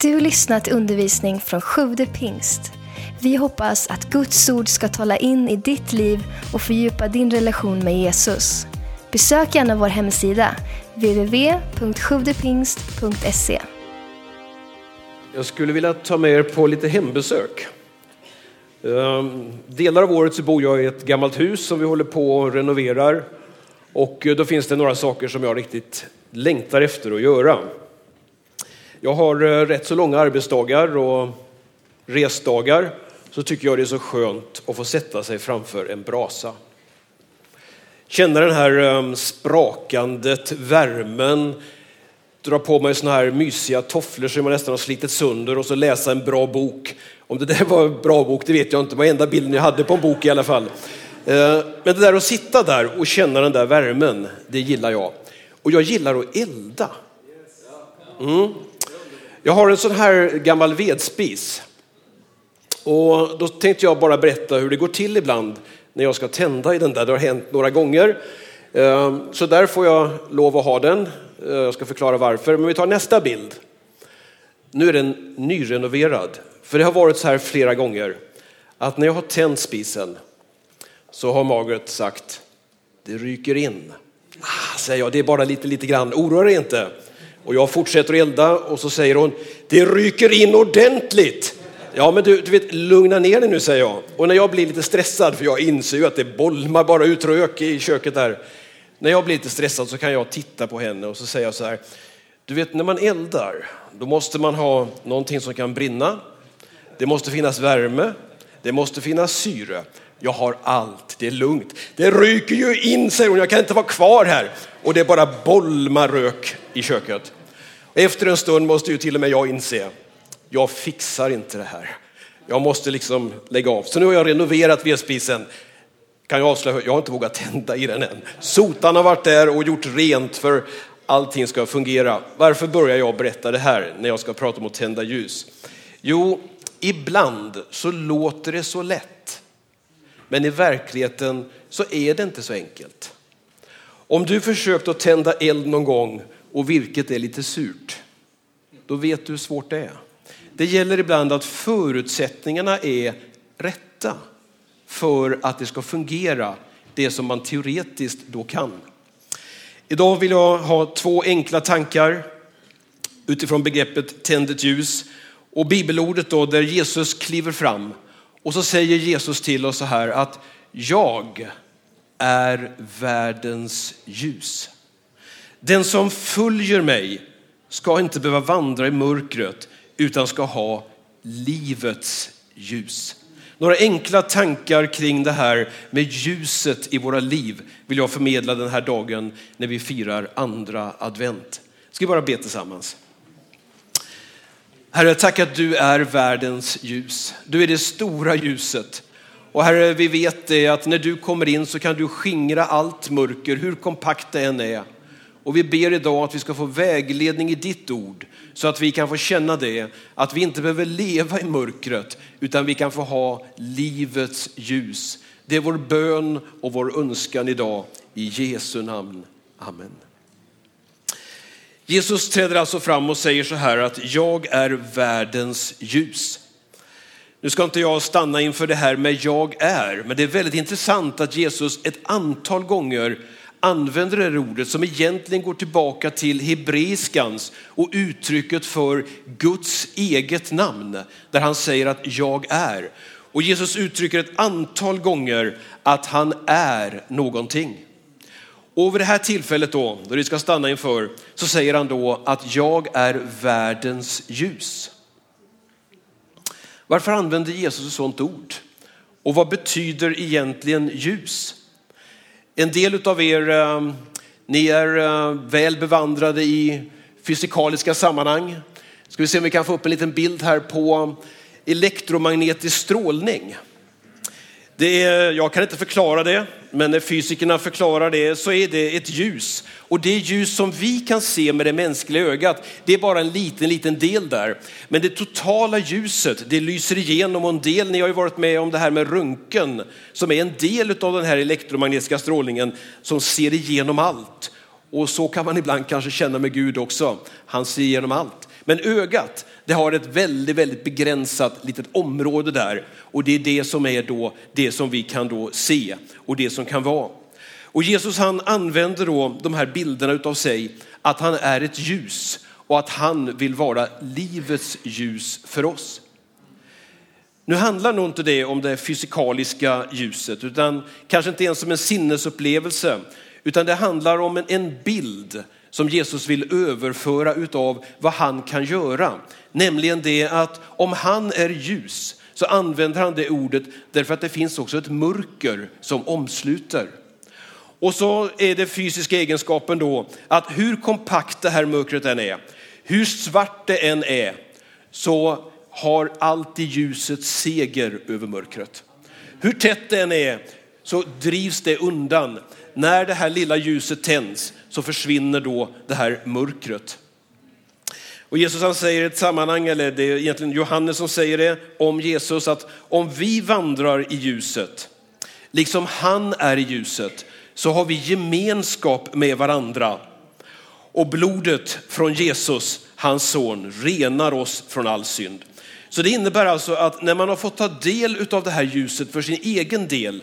Du lyssnat till undervisning från Sjude pingst. Vi hoppas att Guds ord ska tala in i ditt liv och fördjupa din relation med Jesus. Besök gärna vår hemsida, www.sjuvdepingst.se. Jag skulle vilja ta med er på lite hembesök. Ehm, delar av året så bor jag i ett gammalt hus som vi håller på och renoverar. Och eh, då finns det några saker som jag riktigt längtar efter att göra. Jag har eh, rätt så långa arbetsdagar och resdagar. Så tycker jag det är så skönt att få sätta sig framför en brasa. Känna den här ehm, sprakandet, värmen, dra på mig såna här mysiga tofflor som man nästan har slitit sönder och så läsa en bra bok. Om det där var en bra bok, det vet jag inte. Det var enda bilden jag hade på en bok i alla fall. Eh, men det där att sitta där och känna den där värmen, det gillar jag. Och jag gillar att elda. Mm. Jag har en sån här gammal vedspis. Och då tänkte jag bara berätta hur det går till ibland när jag ska tända i den där. Det har hänt några gånger. Ehm, så där får jag lov att ha den. Ehm, jag ska förklara varför. Men vi tar nästa bild. Nu är den nyrenoverad. För det har varit så här flera gånger att när jag har tänt spisen så har Margaret sagt det ryker in. Ah, säger jag, det är bara lite, lite grann, oroa dig inte. Och jag fortsätter att elda och så säger hon, det ryker in ordentligt. Ja, men du, du vet, lugna ner dig nu, säger jag. Och när jag blir lite stressad, för jag inser ju att det bolmar bara ut rök i köket där. När jag blir lite stressad så kan jag titta på henne och så säger jag så här, du vet när man eldar, då måste man ha någonting som kan brinna. Det måste finnas värme, det måste finnas syre. Jag har allt, det är lugnt. Det ryker ju in, säger hon, jag kan inte vara kvar här. Och det är bara bolmar rök i köket. Efter en stund måste ju till och med jag inse, jag fixar inte det här. Jag måste liksom lägga av. Så nu har jag renoverat vedspisen. Kan jag avslöja, jag har inte vågat tända i den än. Sotan har varit där och gjort rent för allting ska fungera. Varför börjar jag berätta det här när jag ska prata om att tända ljus? Jo, ibland så låter det så lätt. Men i verkligheten så är det inte så enkelt. Om du försökt att tända eld någon gång och virket är lite surt, då vet du hur svårt det är. Det gäller ibland att förutsättningarna är rätta för att det ska fungera, det som man teoretiskt då kan. Idag vill jag ha två enkla tankar utifrån begreppet tänd ett ljus och bibelordet då där Jesus kliver fram och så säger Jesus till oss så här att jag är världens ljus. Den som följer mig ska inte behöva vandra i mörkret utan ska ha livets ljus. Några enkla tankar kring det här med ljuset i våra liv vill jag förmedla den här dagen när vi firar andra advent. Ska vi bara be tillsammans? Herre, tack att du är världens ljus. Du är det stora ljuset. Och Herre, vi vet det att när du kommer in så kan du skingra allt mörker, hur kompakt det än är. Och vi ber idag att vi ska få vägledning i ditt ord så att vi kan få känna det, att vi inte behöver leva i mörkret utan vi kan få ha livets ljus. Det är vår bön och vår önskan idag i Jesu namn. Amen. Jesus träder alltså fram och säger så här att jag är världens ljus. Nu ska inte jag stanna inför det här med jag är, men det är väldigt intressant att Jesus ett antal gånger använder det här ordet som egentligen går tillbaka till hebreiskans och uttrycket för Guds eget namn, där han säger att jag är. Och Jesus uttrycker ett antal gånger att han är någonting. Och vid det här tillfället då, då vi ska stanna inför, så säger han då att jag är världens ljus. Varför använder Jesus ett sådant ord? Och vad betyder egentligen ljus? En del av er, eh, ni är eh, väl bevandrade i fysikaliska sammanhang. Ska vi se om vi kan få upp en liten bild här på elektromagnetisk strålning. Det är, jag kan inte förklara det, men när fysikerna förklarar det så är det ett ljus. Och det ljus som vi kan se med det mänskliga ögat, det är bara en liten, liten del där. Men det totala ljuset, det lyser igenom och en del, ni har ju varit med om det här med röntgen, som är en del av den här elektromagnetiska strålningen som ser igenom allt. Och så kan man ibland kanske känna med Gud också, han ser igenom allt. Men ögat, det har ett väldigt, väldigt begränsat litet område där och det är det som är då det som vi kan då se och det som kan vara. Och Jesus han använder då de här bilderna utav sig, att han är ett ljus och att han vill vara livets ljus för oss. Nu handlar nog inte det om det fysikaliska ljuset, utan kanske inte ens om en sinnesupplevelse, utan det handlar om en, en bild som Jesus vill överföra utav vad han kan göra. Nämligen det att om han är ljus så använder han det ordet därför att det finns också ett mörker som omsluter. Och så är det fysiska egenskapen då att hur kompakt det här mörkret än är, hur svart det än är, så har alltid ljuset seger över mörkret. Hur tätt det än är så drivs det undan. När det här lilla ljuset tänds så försvinner då det här mörkret. Och Jesus han säger i ett sammanhang, eller det är egentligen Johannes som säger det om Jesus, att om vi vandrar i ljuset, liksom han är i ljuset, så har vi gemenskap med varandra. Och blodet från Jesus, hans son, renar oss från all synd. Så det innebär alltså att när man har fått ta del av det här ljuset för sin egen del,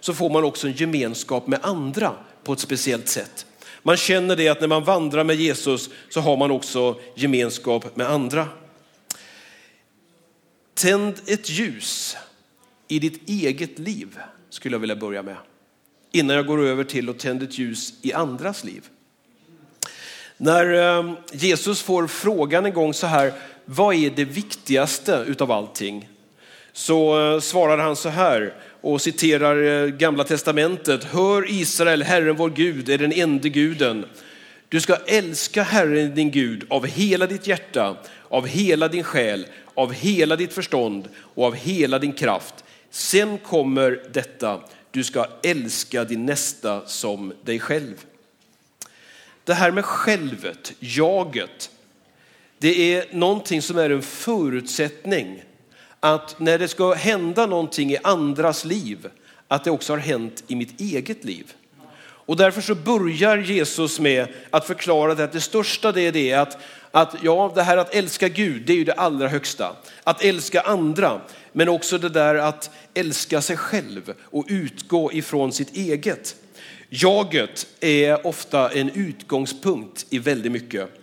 så får man också en gemenskap med andra på ett speciellt sätt. Man känner det att när man vandrar med Jesus så har man också gemenskap med andra. Tänd ett ljus i ditt eget liv, skulle jag vilja börja med. Innan jag går över till att tända ett ljus i andras liv. När ehm, Jesus får frågan en gång så här, vad är det viktigaste utav allting? Så eh, svarar han så här och citerar eh, gamla testamentet. Hör Israel, Herren vår Gud är den enda guden. Du ska älska Herren din Gud av hela ditt hjärta, av hela din själ, av hela ditt förstånd och av hela din kraft. Sen kommer detta, du ska älska din nästa som dig själv. Det här med självet, jaget, det är någonting som är en förutsättning att när det ska hända någonting i andras liv, att det också har hänt i mitt eget liv. Och därför så börjar Jesus med att förklara det att det största det är det att, att ja, det här att älska Gud, det är ju det allra högsta. Att älska andra, men också det där att älska sig själv och utgå ifrån sitt eget. Jaget är ofta en utgångspunkt i väldigt mycket.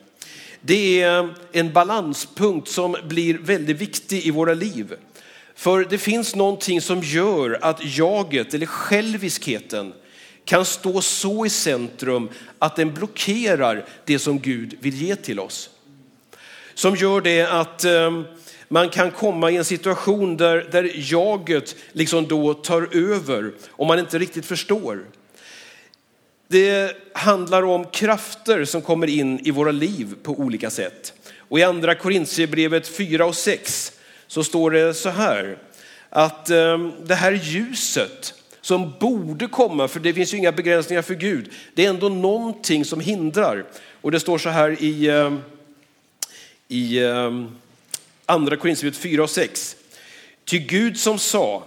Det är en balanspunkt som blir väldigt viktig i våra liv. För det finns någonting som gör att jaget eller själviskheten kan stå så i centrum att den blockerar det som Gud vill ge till oss. Som gör det att eh, man kan komma i en situation där, där jaget liksom då tar över och man inte riktigt förstår. Det handlar om krafter som kommer in i våra liv på olika sätt. Och i andra Korintierbrevet 4 och 6 så står det så här att ehm, det här ljuset som borde komma, för det finns ju inga begränsningar för Gud, det är ändå någonting som hindrar. Och det står så här i, ehm, i ehm, andra Korintierbrevet 4 och 6. Ty Gud som sa,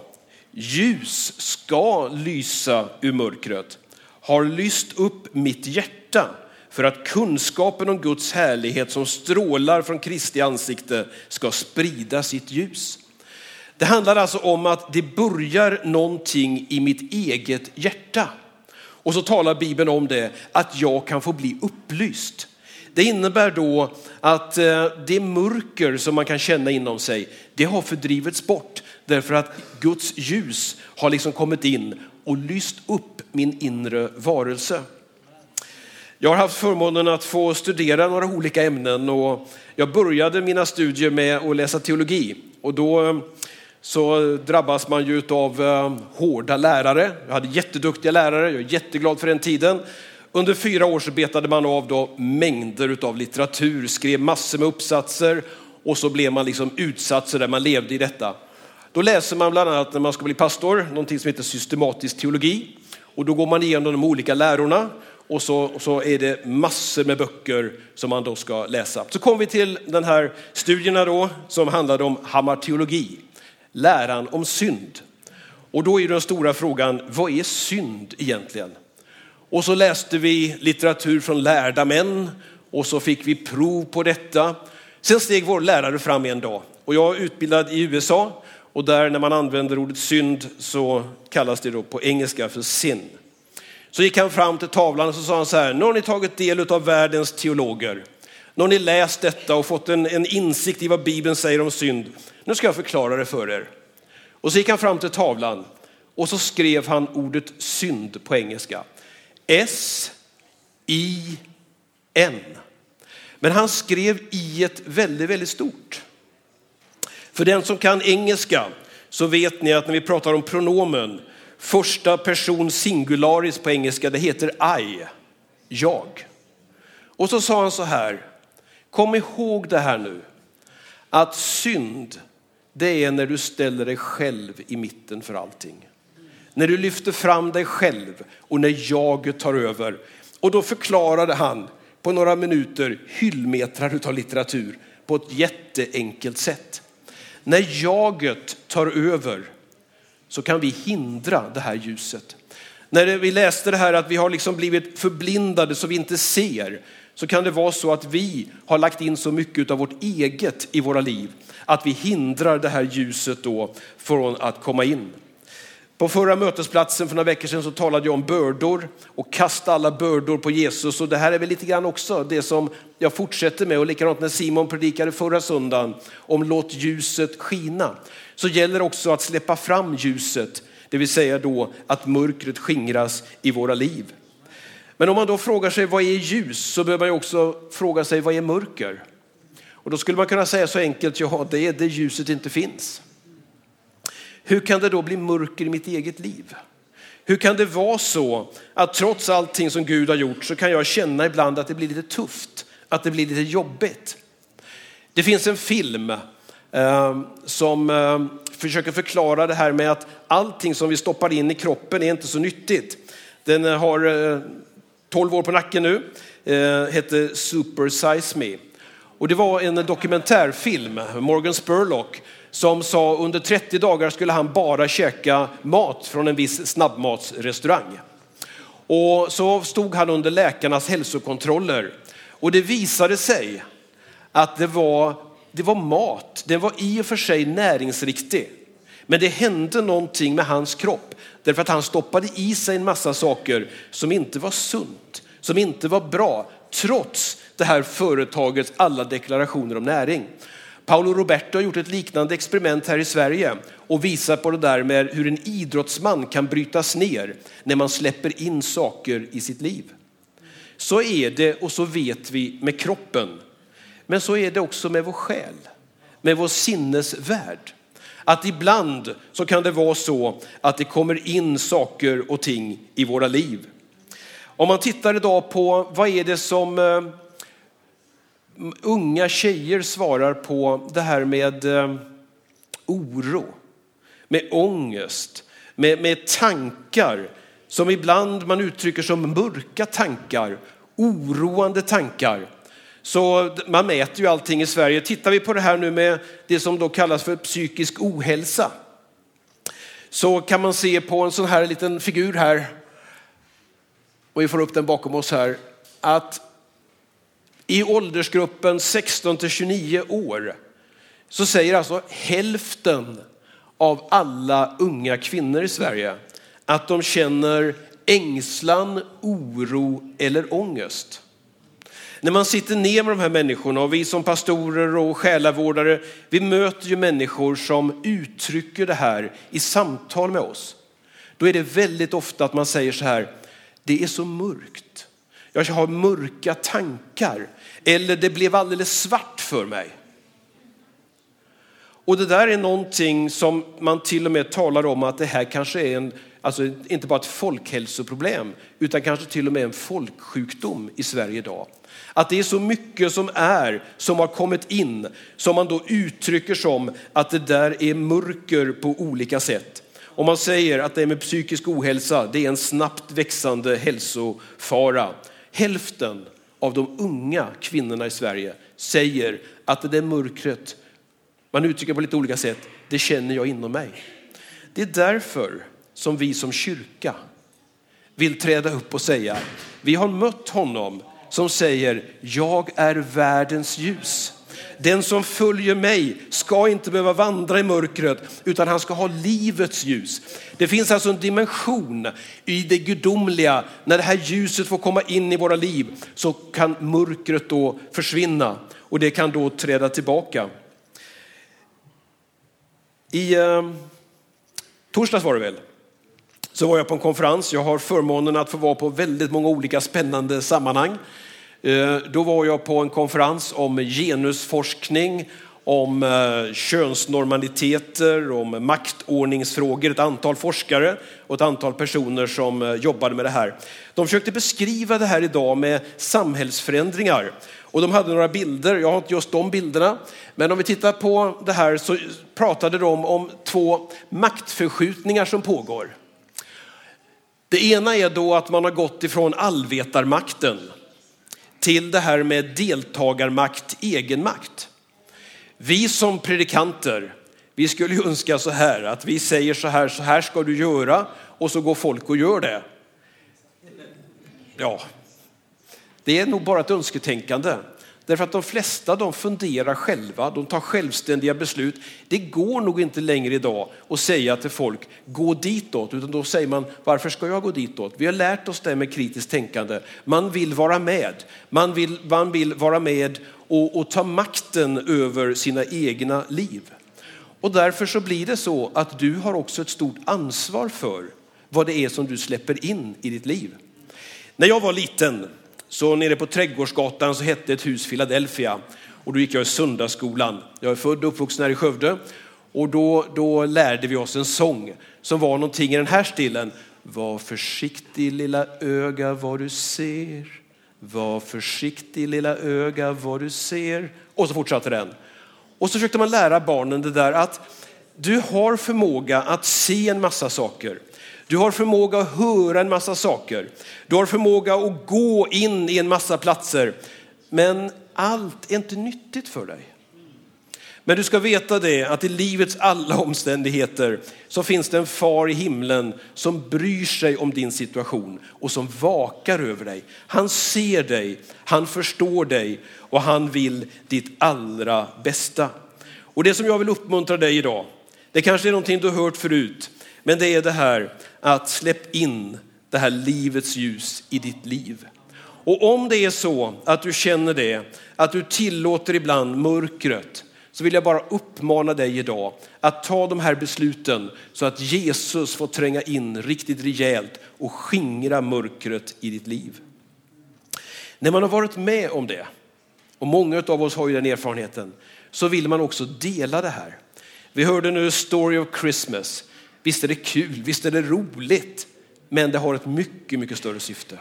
ljus ska lysa ur mörkret har lyst upp mitt hjärta för att kunskapen om Guds härlighet som strålar från Kristi ansikte ska sprida sitt ljus. Det handlar alltså om att det börjar någonting i mitt eget hjärta. Och så talar Bibeln om det, att jag kan få bli upplyst. Det innebär då att eh, det mörker som man kan känna inom sig, det har fördrivits bort därför att Guds ljus har liksom kommit in och lyst upp min inre varelse. Jag har haft förmånen att få studera några olika ämnen och jag började mina studier med att läsa teologi och då eh, så drabbas man ju av eh, hårda lärare. Jag hade jätteduktiga lärare, jag är jätteglad för den tiden. Under fyra år så betade man av då mängder av litteratur, skrev massor med uppsatser och så blev man liksom utsatt så där man levde i detta. Då läser man bland annat när man ska bli pastor, någonting som heter systematisk teologi. Och då går man igenom de olika lärorna och så, så är det massor med böcker som man då ska läsa. Så kom vi till den här studierna då som handlade om hammarteologi, läran om synd. Och då är den stora frågan, vad är synd egentligen? Och så läste vi litteratur från lärda män och så fick vi prov på detta. Sen steg vår lärare fram en dag och jag är utbildad i USA och där när man använder ordet synd så kallas det då på engelska för sin. Så gick han fram till tavlan och så sa han så här, nu har ni tagit del av världens teologer. Nu har ni läst detta och fått en, en insikt i vad Bibeln säger om synd. Nu ska jag förklara det för er. Och så gick han fram till tavlan och så skrev han ordet synd på engelska. S-I-N. Men han skrev i ett väldigt, väldigt stort. För den som kan engelska så vet ni att när vi pratar om pronomen, första person singularis på engelska, det heter I, jag. Och så sa han så här, kom ihåg det här nu, att synd, det är när du ställer dig själv i mitten för allting. När du lyfter fram dig själv och när jaget tar över. Och då förklarade han på några minuter hyllmetrar av litteratur på ett jätteenkelt sätt. När jaget tar över så kan vi hindra det här ljuset. När vi läste det här att vi har liksom blivit förblindade så vi inte ser, så kan det vara så att vi har lagt in så mycket av vårt eget i våra liv att vi hindrar det här ljuset då från att komma in. På förra mötesplatsen för några veckor sedan så talade jag om bördor och kasta alla bördor på Jesus. Och det här är väl lite grann också det som jag fortsätter med och likadant när Simon predikade förra söndagen om låt ljuset skina. Så gäller det också att släppa fram ljuset, det vill säga då att mörkret skingras i våra liv. Men om man då frågar sig vad är ljus så behöver man också fråga sig vad är mörker? Och då skulle man kunna säga så enkelt, ja det är det ljuset inte finns. Hur kan det då bli mörker i mitt eget liv? Hur kan det vara så att trots allting som Gud har gjort så kan jag känna ibland att det blir lite tufft, att det blir lite jobbigt. Det finns en film eh, som eh, försöker förklara det här med att allting som vi stoppar in i kroppen är inte så nyttigt. Den eh, har eh, 12 år på nacken nu, eh, heter Super Size Me. Och det var en dokumentärfilm, Morgan Spurlock, som sa under 30 dagar skulle han bara käka mat från en viss snabbmatsrestaurang. Och så stod han under läkarnas hälsokontroller och det visade sig att det var, det var mat, den var i och för sig näringsriktig. Men det hände någonting med hans kropp därför att han stoppade i sig en massa saker som inte var sunt, som inte var bra, trots det här företagets alla deklarationer om näring. Paolo Roberto har gjort ett liknande experiment här i Sverige och visar på det där med hur en idrottsman kan brytas ner när man släpper in saker i sitt liv. Så är det och så vet vi med kroppen. Men så är det också med vår själ, med vår sinnesvärld. Att ibland så kan det vara så att det kommer in saker och ting i våra liv. Om man tittar idag på vad är det som eh, unga tjejer svarar på det här med eh, oro, med ångest, med, med tankar som ibland man uttrycker som mörka tankar, oroande tankar. Så man mäter ju allting i Sverige. Tittar vi på det här nu med det som då kallas för psykisk ohälsa så kan man se på en sån här liten figur här och vi får upp den bakom oss här att i åldersgruppen 16 till 29 år så säger alltså hälften av alla unga kvinnor i Sverige att de känner ängslan, oro eller ångest. När man sitter ner med de här människorna och vi som pastorer och själavårdare, vi möter ju människor som uttrycker det här i samtal med oss. Då är det väldigt ofta att man säger så här, det är så mörkt. Jag har mörka tankar. Eller det blev alldeles svart för mig. Och det där är någonting som man till och med talar om att det här kanske är en, alltså inte bara ett folkhälsoproblem, utan kanske till och med en folksjukdom i Sverige idag. Att det är så mycket som är, som har kommit in, som man då uttrycker som att det där är mörker på olika sätt. Om man säger att det är med psykisk ohälsa, det är en snabbt växande hälsofara. Hälften av de unga kvinnorna i Sverige säger att det där mörkret, man uttrycker på lite olika sätt, det känner jag inom mig. Det är därför som vi som kyrka vill träda upp och säga, vi har mött honom som säger, jag är världens ljus. Den som följer mig ska inte behöva vandra i mörkret utan han ska ha livets ljus. Det finns alltså en dimension i det gudomliga. När det här ljuset får komma in i våra liv så kan mörkret då försvinna och det kan då träda tillbaka. I eh, torsdags var det väl, så var jag på en konferens. Jag har förmånen att få vara på väldigt många olika spännande sammanhang. Eh, då var jag på en konferens om genusforskning, om eh, könsnormaliteter, om maktordningsfrågor. Ett antal forskare och ett antal personer som eh, jobbade med det här. De försökte beskriva det här idag med samhällsförändringar. Och de hade några bilder, jag har inte just de bilderna. Men om vi tittar på det här så pratade de om två maktförskjutningar som pågår. Det ena är då att man har gått ifrån allvetarmakten till det här med deltagarmakt, egenmakt. Vi som predikanter, vi skulle ju önska så här att vi säger så här, så här ska du göra och så går folk och gör det. Ja, det är nog bara ett önsketänkande. Därför att de flesta de funderar själva, de tar självständiga beslut. Det går nog inte längre idag att säga till folk, gå ditåt, utan då säger man, varför ska jag gå ditåt? Vi har lärt oss det med kritiskt tänkande. Man vill vara med, man vill, man vill vara med och, och ta makten över sina egna liv. Och därför så blir det så att du har också ett stort ansvar för vad det är som du släpper in i ditt liv. När jag var liten så nere på Trädgårdsgatan så hette ett hus Philadelphia och då gick jag i söndagsskolan. Jag är född och uppvuxen här i Skövde och då, då lärde vi oss en sång som var någonting i den här stilen. Var försiktig lilla öga vad du ser. Var försiktig lilla öga vad du ser. Och så fortsatte den. Och så försökte man lära barnen det där att du har förmåga att se en massa saker. Du har förmåga att höra en massa saker. Du har förmåga att gå in i en massa platser. Men allt är inte nyttigt för dig. Men du ska veta det att i livets alla omständigheter så finns det en far i himlen som bryr sig om din situation och som vakar över dig. Han ser dig, han förstår dig och han vill ditt allra bästa. Och det som jag vill uppmuntra dig idag, det kanske är någonting du har hört förut, men det är det här att släpp in det här livets ljus i ditt liv. Och om det är så att du känner det, att du tillåter ibland mörkret, så vill jag bara uppmana dig idag att ta de här besluten så att Jesus får tränga in riktigt rejält och skingra mörkret i ditt liv. När man har varit med om det, och många av oss har ju den erfarenheten, så vill man också dela det här. Vi hörde nu Story of Christmas. Visst är det kul, visst är det roligt, men det har ett mycket, mycket större syfte.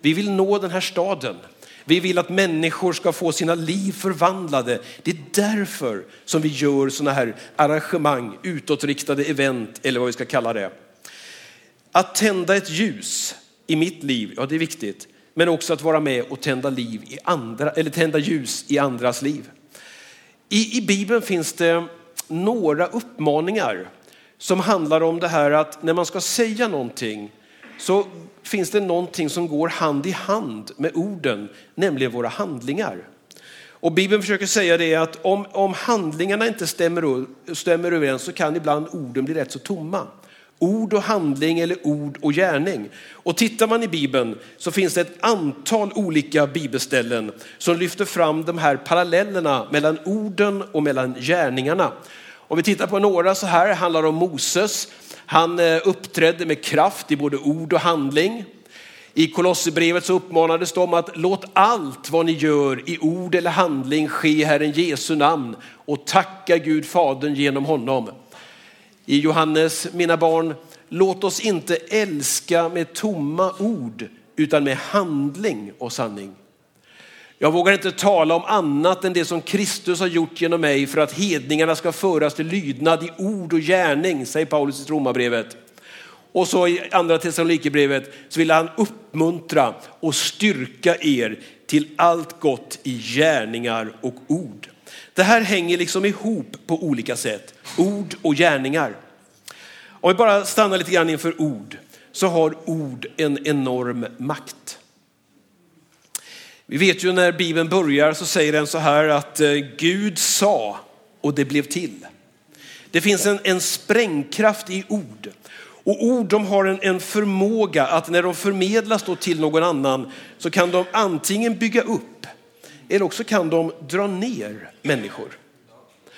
Vi vill nå den här staden. Vi vill att människor ska få sina liv förvandlade. Det är därför som vi gör sådana här arrangemang, utåtriktade event eller vad vi ska kalla det. Att tända ett ljus i mitt liv, ja det är viktigt, men också att vara med och tända, liv i andra, eller tända ljus i andras liv. I, I Bibeln finns det några uppmaningar som handlar om det här att när man ska säga någonting så finns det någonting som går hand i hand med orden, nämligen våra handlingar. Och Bibeln försöker säga det att om, om handlingarna inte stämmer, stämmer överens så kan ibland orden bli rätt så tomma. Ord och handling eller ord och gärning. Och tittar man i Bibeln så finns det ett antal olika bibelställen som lyfter fram de här parallellerna mellan orden och mellan gärningarna. Om vi tittar på några så här handlar om Moses. Han eh, uppträdde med kraft i både ord och handling. I Kolosserbrevet så uppmanades de att låt allt vad ni gör i ord eller handling ske i Herren Jesu namn och tacka Gud Fadern genom honom. I Johannes, mina barn, låt oss inte älska med tomma ord utan med handling och sanning. Jag vågar inte tala om annat än det som Kristus har gjort genom mig för att hedningarna ska föras till lydnad i ord och gärning, säger Paulus i Romarbrevet. Och så i andra Thessalonikerbrevet så vill han uppmuntra och styrka er till allt gott i gärningar och ord. Det här hänger liksom ihop på olika sätt, ord och gärningar. Om vi bara stannar lite grann inför ord så har ord en enorm makt. Vi vet ju när Bibeln börjar så säger den så här att eh, Gud sa och det blev till. Det finns en, en sprängkraft i ord. Och ord de har en, en förmåga att när de förmedlas då till någon annan så kan de antingen bygga upp eller också kan de dra ner människor.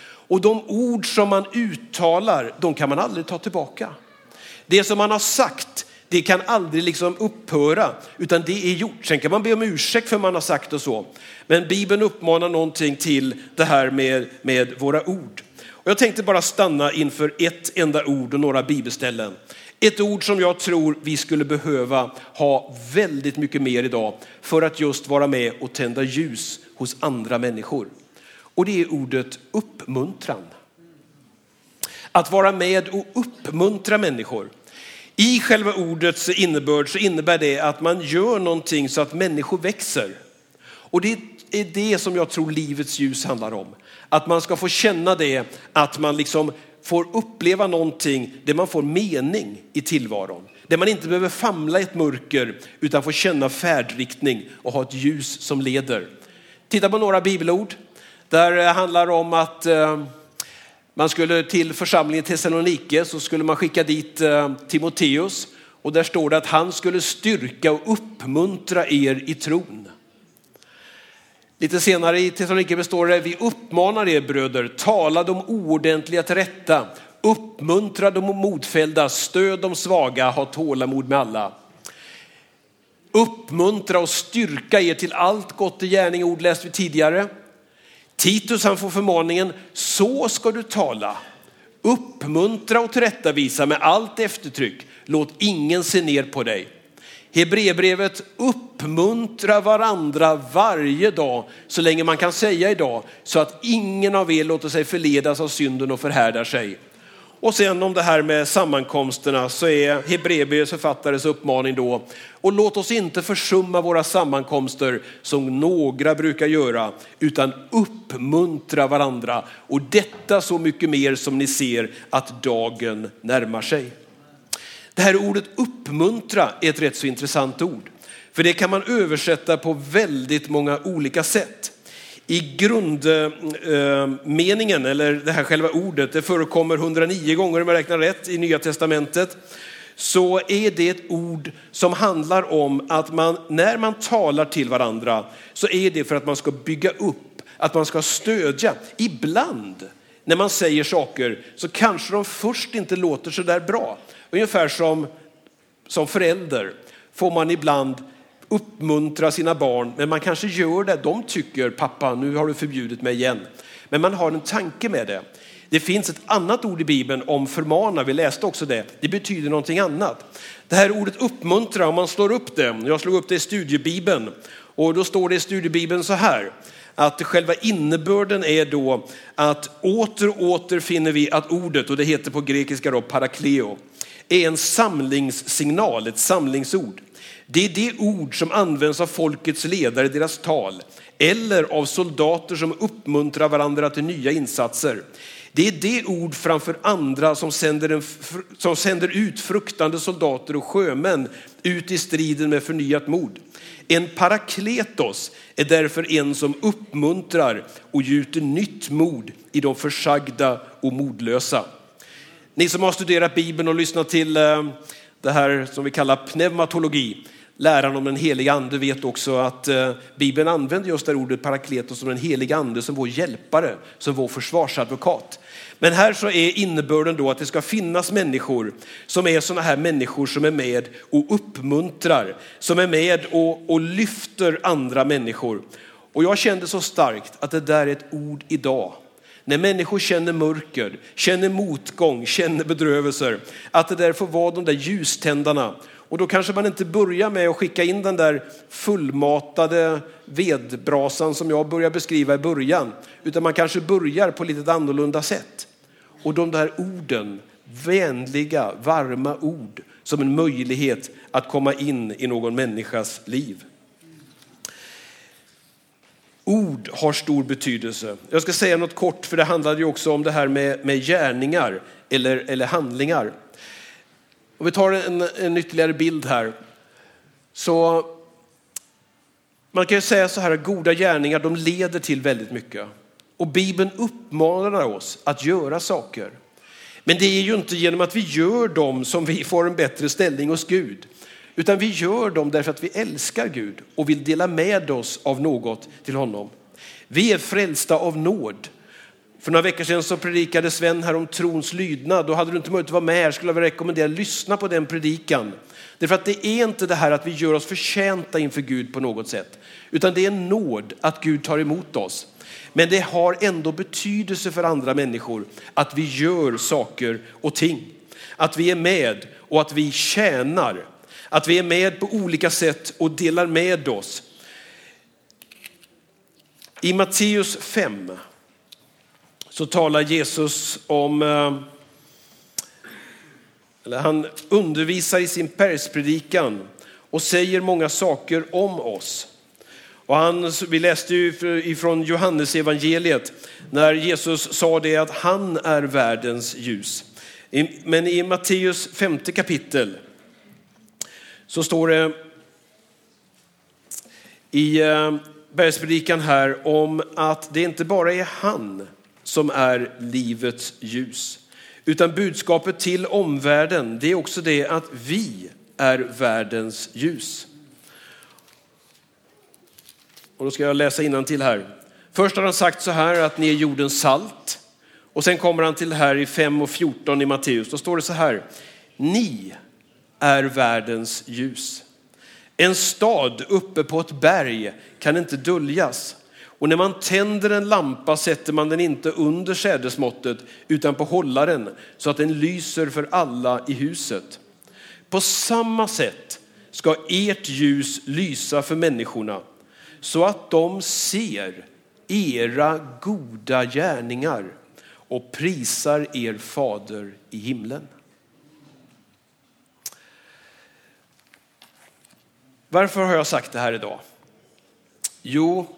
Och de ord som man uttalar, de kan man aldrig ta tillbaka. Det som man har sagt, det kan aldrig liksom upphöra, utan det är gjort. Sen kan man be om ursäkt för man har sagt och så. Men Bibeln uppmanar någonting till det här med, med våra ord. Och jag tänkte bara stanna inför ett enda ord och några bibelställen. Ett ord som jag tror vi skulle behöva ha väldigt mycket mer idag för att just vara med och tända ljus hos andra människor. Och det är ordet uppmuntran. Att vara med och uppmuntra människor. I själva ordets innebörd så innebär det att man gör någonting så att människor växer. Och det är det som jag tror livets ljus handlar om. Att man ska få känna det, att man liksom får uppleva någonting där man får mening i tillvaron. Där man inte behöver famla i ett mörker utan får känna färdriktning och ha ett ljus som leder. Titta på några bibelord. Där det handlar om att eh, man skulle till församlingen Thessalonike så skulle man skicka dit eh, Timoteus och där står det att han skulle styrka och uppmuntra er i tron. Lite senare i Thessalonike består det, vi uppmanar er bröder, tala de oordentliga till rätta, uppmuntra de modfällda, stöd de svaga, ha tålamod med alla. Uppmuntra och styrka er till allt gott i gärning, ord läste vi tidigare. Titus han får förmaningen, så ska du tala. Uppmuntra och tillrättavisa med allt eftertryck. Låt ingen se ner på dig. Hebreerbrevet uppmuntra varandra varje dag så länge man kan säga idag så att ingen av er låter sig förledas av synden och förhärdar sig. Och sen om det här med sammankomsterna så är Hebreerbrevets författares uppmaning då, och låt oss inte försumma våra sammankomster som några brukar göra, utan uppmuntra varandra. Och detta så mycket mer som ni ser att dagen närmar sig. Det här ordet uppmuntra är ett rätt så intressant ord. För det kan man översätta på väldigt många olika sätt. I grundmeningen, eller det här själva ordet, det förekommer 109 gånger om jag räknar rätt i Nya Testamentet, så är det ett ord som handlar om att man, när man talar till varandra, så är det för att man ska bygga upp, att man ska stödja. Ibland när man säger saker så kanske de först inte låter så där bra. Ungefär som, som förälder får man ibland uppmuntra sina barn, men man kanske gör det. De tycker, pappa nu har du förbjudit mig igen. Men man har en tanke med det. Det finns ett annat ord i Bibeln om förmana, vi läste också det. Det betyder någonting annat. Det här ordet uppmuntra, om man slår upp det, jag slog upp det i studiebibeln och då står det i studiebibeln så här, att själva innebörden är då att åter och åter finner vi att ordet, och det heter på grekiska då parakleo, är en samlingssignal, ett samlingsord. Det är det ord som används av folkets ledare i deras tal eller av soldater som uppmuntrar varandra till nya insatser. Det är det ord framför andra som sänder, en, som sänder ut fruktande soldater och sjömän ut i striden med förnyat mod. En parakletos är därför en som uppmuntrar och gjuter nytt mod i de försagda och modlösa. Ni som har studerat Bibeln och lyssnat till eh, det här som vi kallar pneumatologi, läran om den heliga ande vet också att eh, Bibeln använder just det ordet parakletos som den heliga ande som vår hjälpare, som vår försvarsadvokat. Men här så är innebörden då att det ska finnas människor som är sådana här människor som är med och uppmuntrar, som är med och, och lyfter andra människor. Och jag kände så starkt att det där är ett ord idag när människor känner mörker, känner motgång, känner bedrövelser, att det där får vara de där ljuständarna. Och då kanske man inte börjar med att skicka in den där fullmatade vedbrasan som jag börjar beskriva i början, utan man kanske börjar på lite annorlunda sätt. Och de där orden, vänliga, varma ord som en möjlighet att komma in i någon människas liv. Ord har stor betydelse. Jag ska säga något kort, för det handlade ju också om det här med, med gärningar eller, eller handlingar. Om vi tar en, en ytterligare bild här. Så man kan ju säga så här att goda gärningar de leder till väldigt mycket. Och Bibeln uppmanar oss att göra saker. Men det är ju inte genom att vi gör dem som vi får en bättre ställning hos Gud. Utan vi gör dem därför att vi älskar Gud och vill dela med oss av något till honom. Vi är frälsta av nåd. För några veckor sedan så predikade Sven här om trons lydnad. Då hade du inte möjlighet att vara med här skulle jag vilja rekommendera att lyssna på den predikan. Därför att det är inte det här att vi gör oss förtjänta inför Gud på något sätt. Utan det är en nåd att Gud tar emot oss. Men det har ändå betydelse för andra människor att vi gör saker och ting. Att vi är med och att vi tjänar. Att vi är med på olika sätt och delar med oss. I Matteus 5 så talar Jesus om, eh, eller han undervisar i sin perspredikan och säger många saker om oss. Och han, vi läste ju ifrån Johannes evangeliet när Jesus sa det att han är världens ljus. Men i Matteus femte kapitel så står det i eh, bergspredikan här om att det inte bara är han som är livets ljus. Utan budskapet till omvärlden, det är också det att vi är världens ljus. Och då ska jag läsa till här. Först har han sagt så här att ni är jordens salt. Och sen kommer han till här i 5 och 14 i Matteus. Då står det så här. Ni är världens ljus. En stad uppe på ett berg kan inte döljas. Och när man tänder en lampa sätter man den inte under sädesmåttet utan på hållaren så att den lyser för alla i huset. På samma sätt ska ert ljus lysa för människorna så att de ser era goda gärningar och prisar er fader i himlen. Varför har jag sagt det här idag? Jo,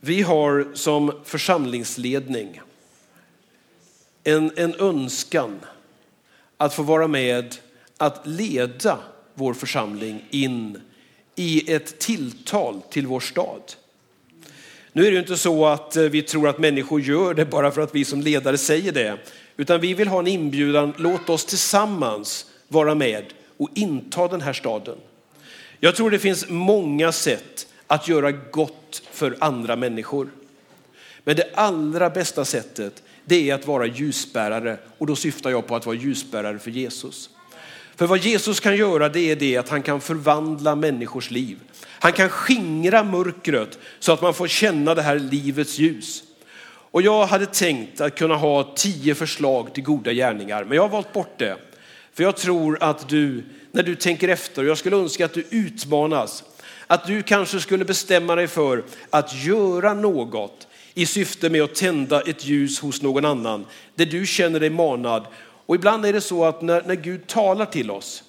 vi har som församlingsledning en, en önskan att få vara med att leda vår församling in i ett tilltal till vår stad. Nu är det inte så att eh, vi tror att människor gör det bara för att vi som ledare säger det, utan vi vill ha en inbjudan, låt oss tillsammans vara med och inta den här staden. Jag tror det finns många sätt att göra gott för andra människor. Men det allra bästa sättet det är att vara ljusbärare och då syftar jag på att vara ljusbärare för Jesus. För vad Jesus kan göra det är det att han kan förvandla människors liv. Han kan skingra mörkret så att man får känna det här livets ljus. Och jag hade tänkt att kunna ha tio förslag till goda gärningar, men jag har valt bort det. För jag tror att du, när du tänker efter, och jag skulle önska att du utmanas, att du kanske skulle bestämma dig för att göra något i syfte med att tända ett ljus hos någon annan, där du känner dig manad och ibland är det så att när, när Gud talar till oss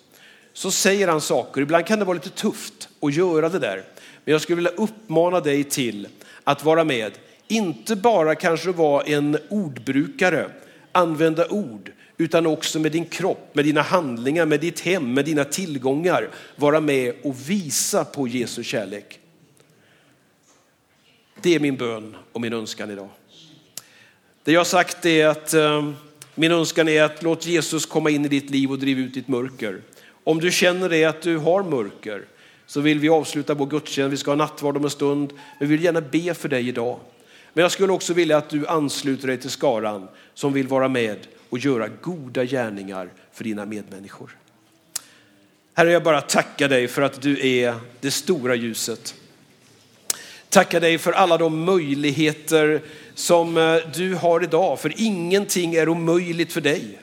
så säger han saker. Ibland kan det vara lite tufft att göra det där. Men jag skulle vilja uppmana dig till att vara med. Inte bara kanske vara en ordbrukare, använda ord, utan också med din kropp, med dina handlingar, med ditt hem, med dina tillgångar. Vara med och visa på Jesu kärlek. Det är min bön och min önskan idag. Det jag har sagt är att eh, min önskan är att låt Jesus komma in i ditt liv och driva ut ditt mörker. Om du känner det att du har mörker så vill vi avsluta vår gudstjänst. Vi ska ha nattvard om en stund. Men vi vill gärna be för dig idag. Men jag skulle också vilja att du ansluter dig till skaran som vill vara med och göra goda gärningar för dina medmänniskor. Herre, jag bara tackar dig för att du är det stora ljuset. Tackar dig för alla de möjligheter som eh, du har idag, för ingenting är omöjligt för dig.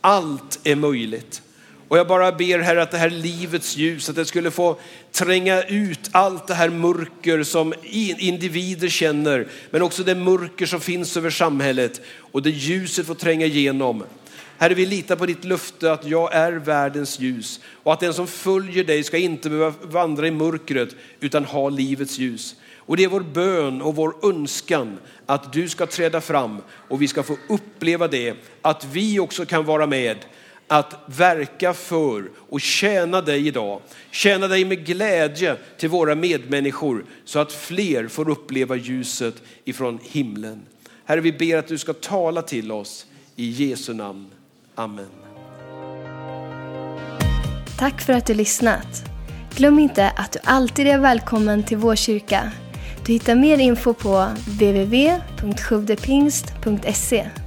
Allt är möjligt. Och jag bara ber Herre att det här livets ljus, att det skulle få tränga ut allt det här mörker som individer känner, men också det mörker som finns över samhället och det ljuset får tränga igenom. Herre, vi litar på ditt löfte att jag är världens ljus och att den som följer dig ska inte behöva vandra i mörkret utan ha livets ljus. Och det är vår bön och vår önskan att du ska träda fram och vi ska få uppleva det, att vi också kan vara med, att verka för och tjäna dig idag. Tjäna dig med glädje till våra medmänniskor så att fler får uppleva ljuset ifrån himlen. Herre, vi ber att du ska tala till oss i Jesu namn. Amen. Tack för att du lyssnat. Glöm inte att du alltid är välkommen till vår kyrka. Du hittar mer info på www.sjuvdepingst.se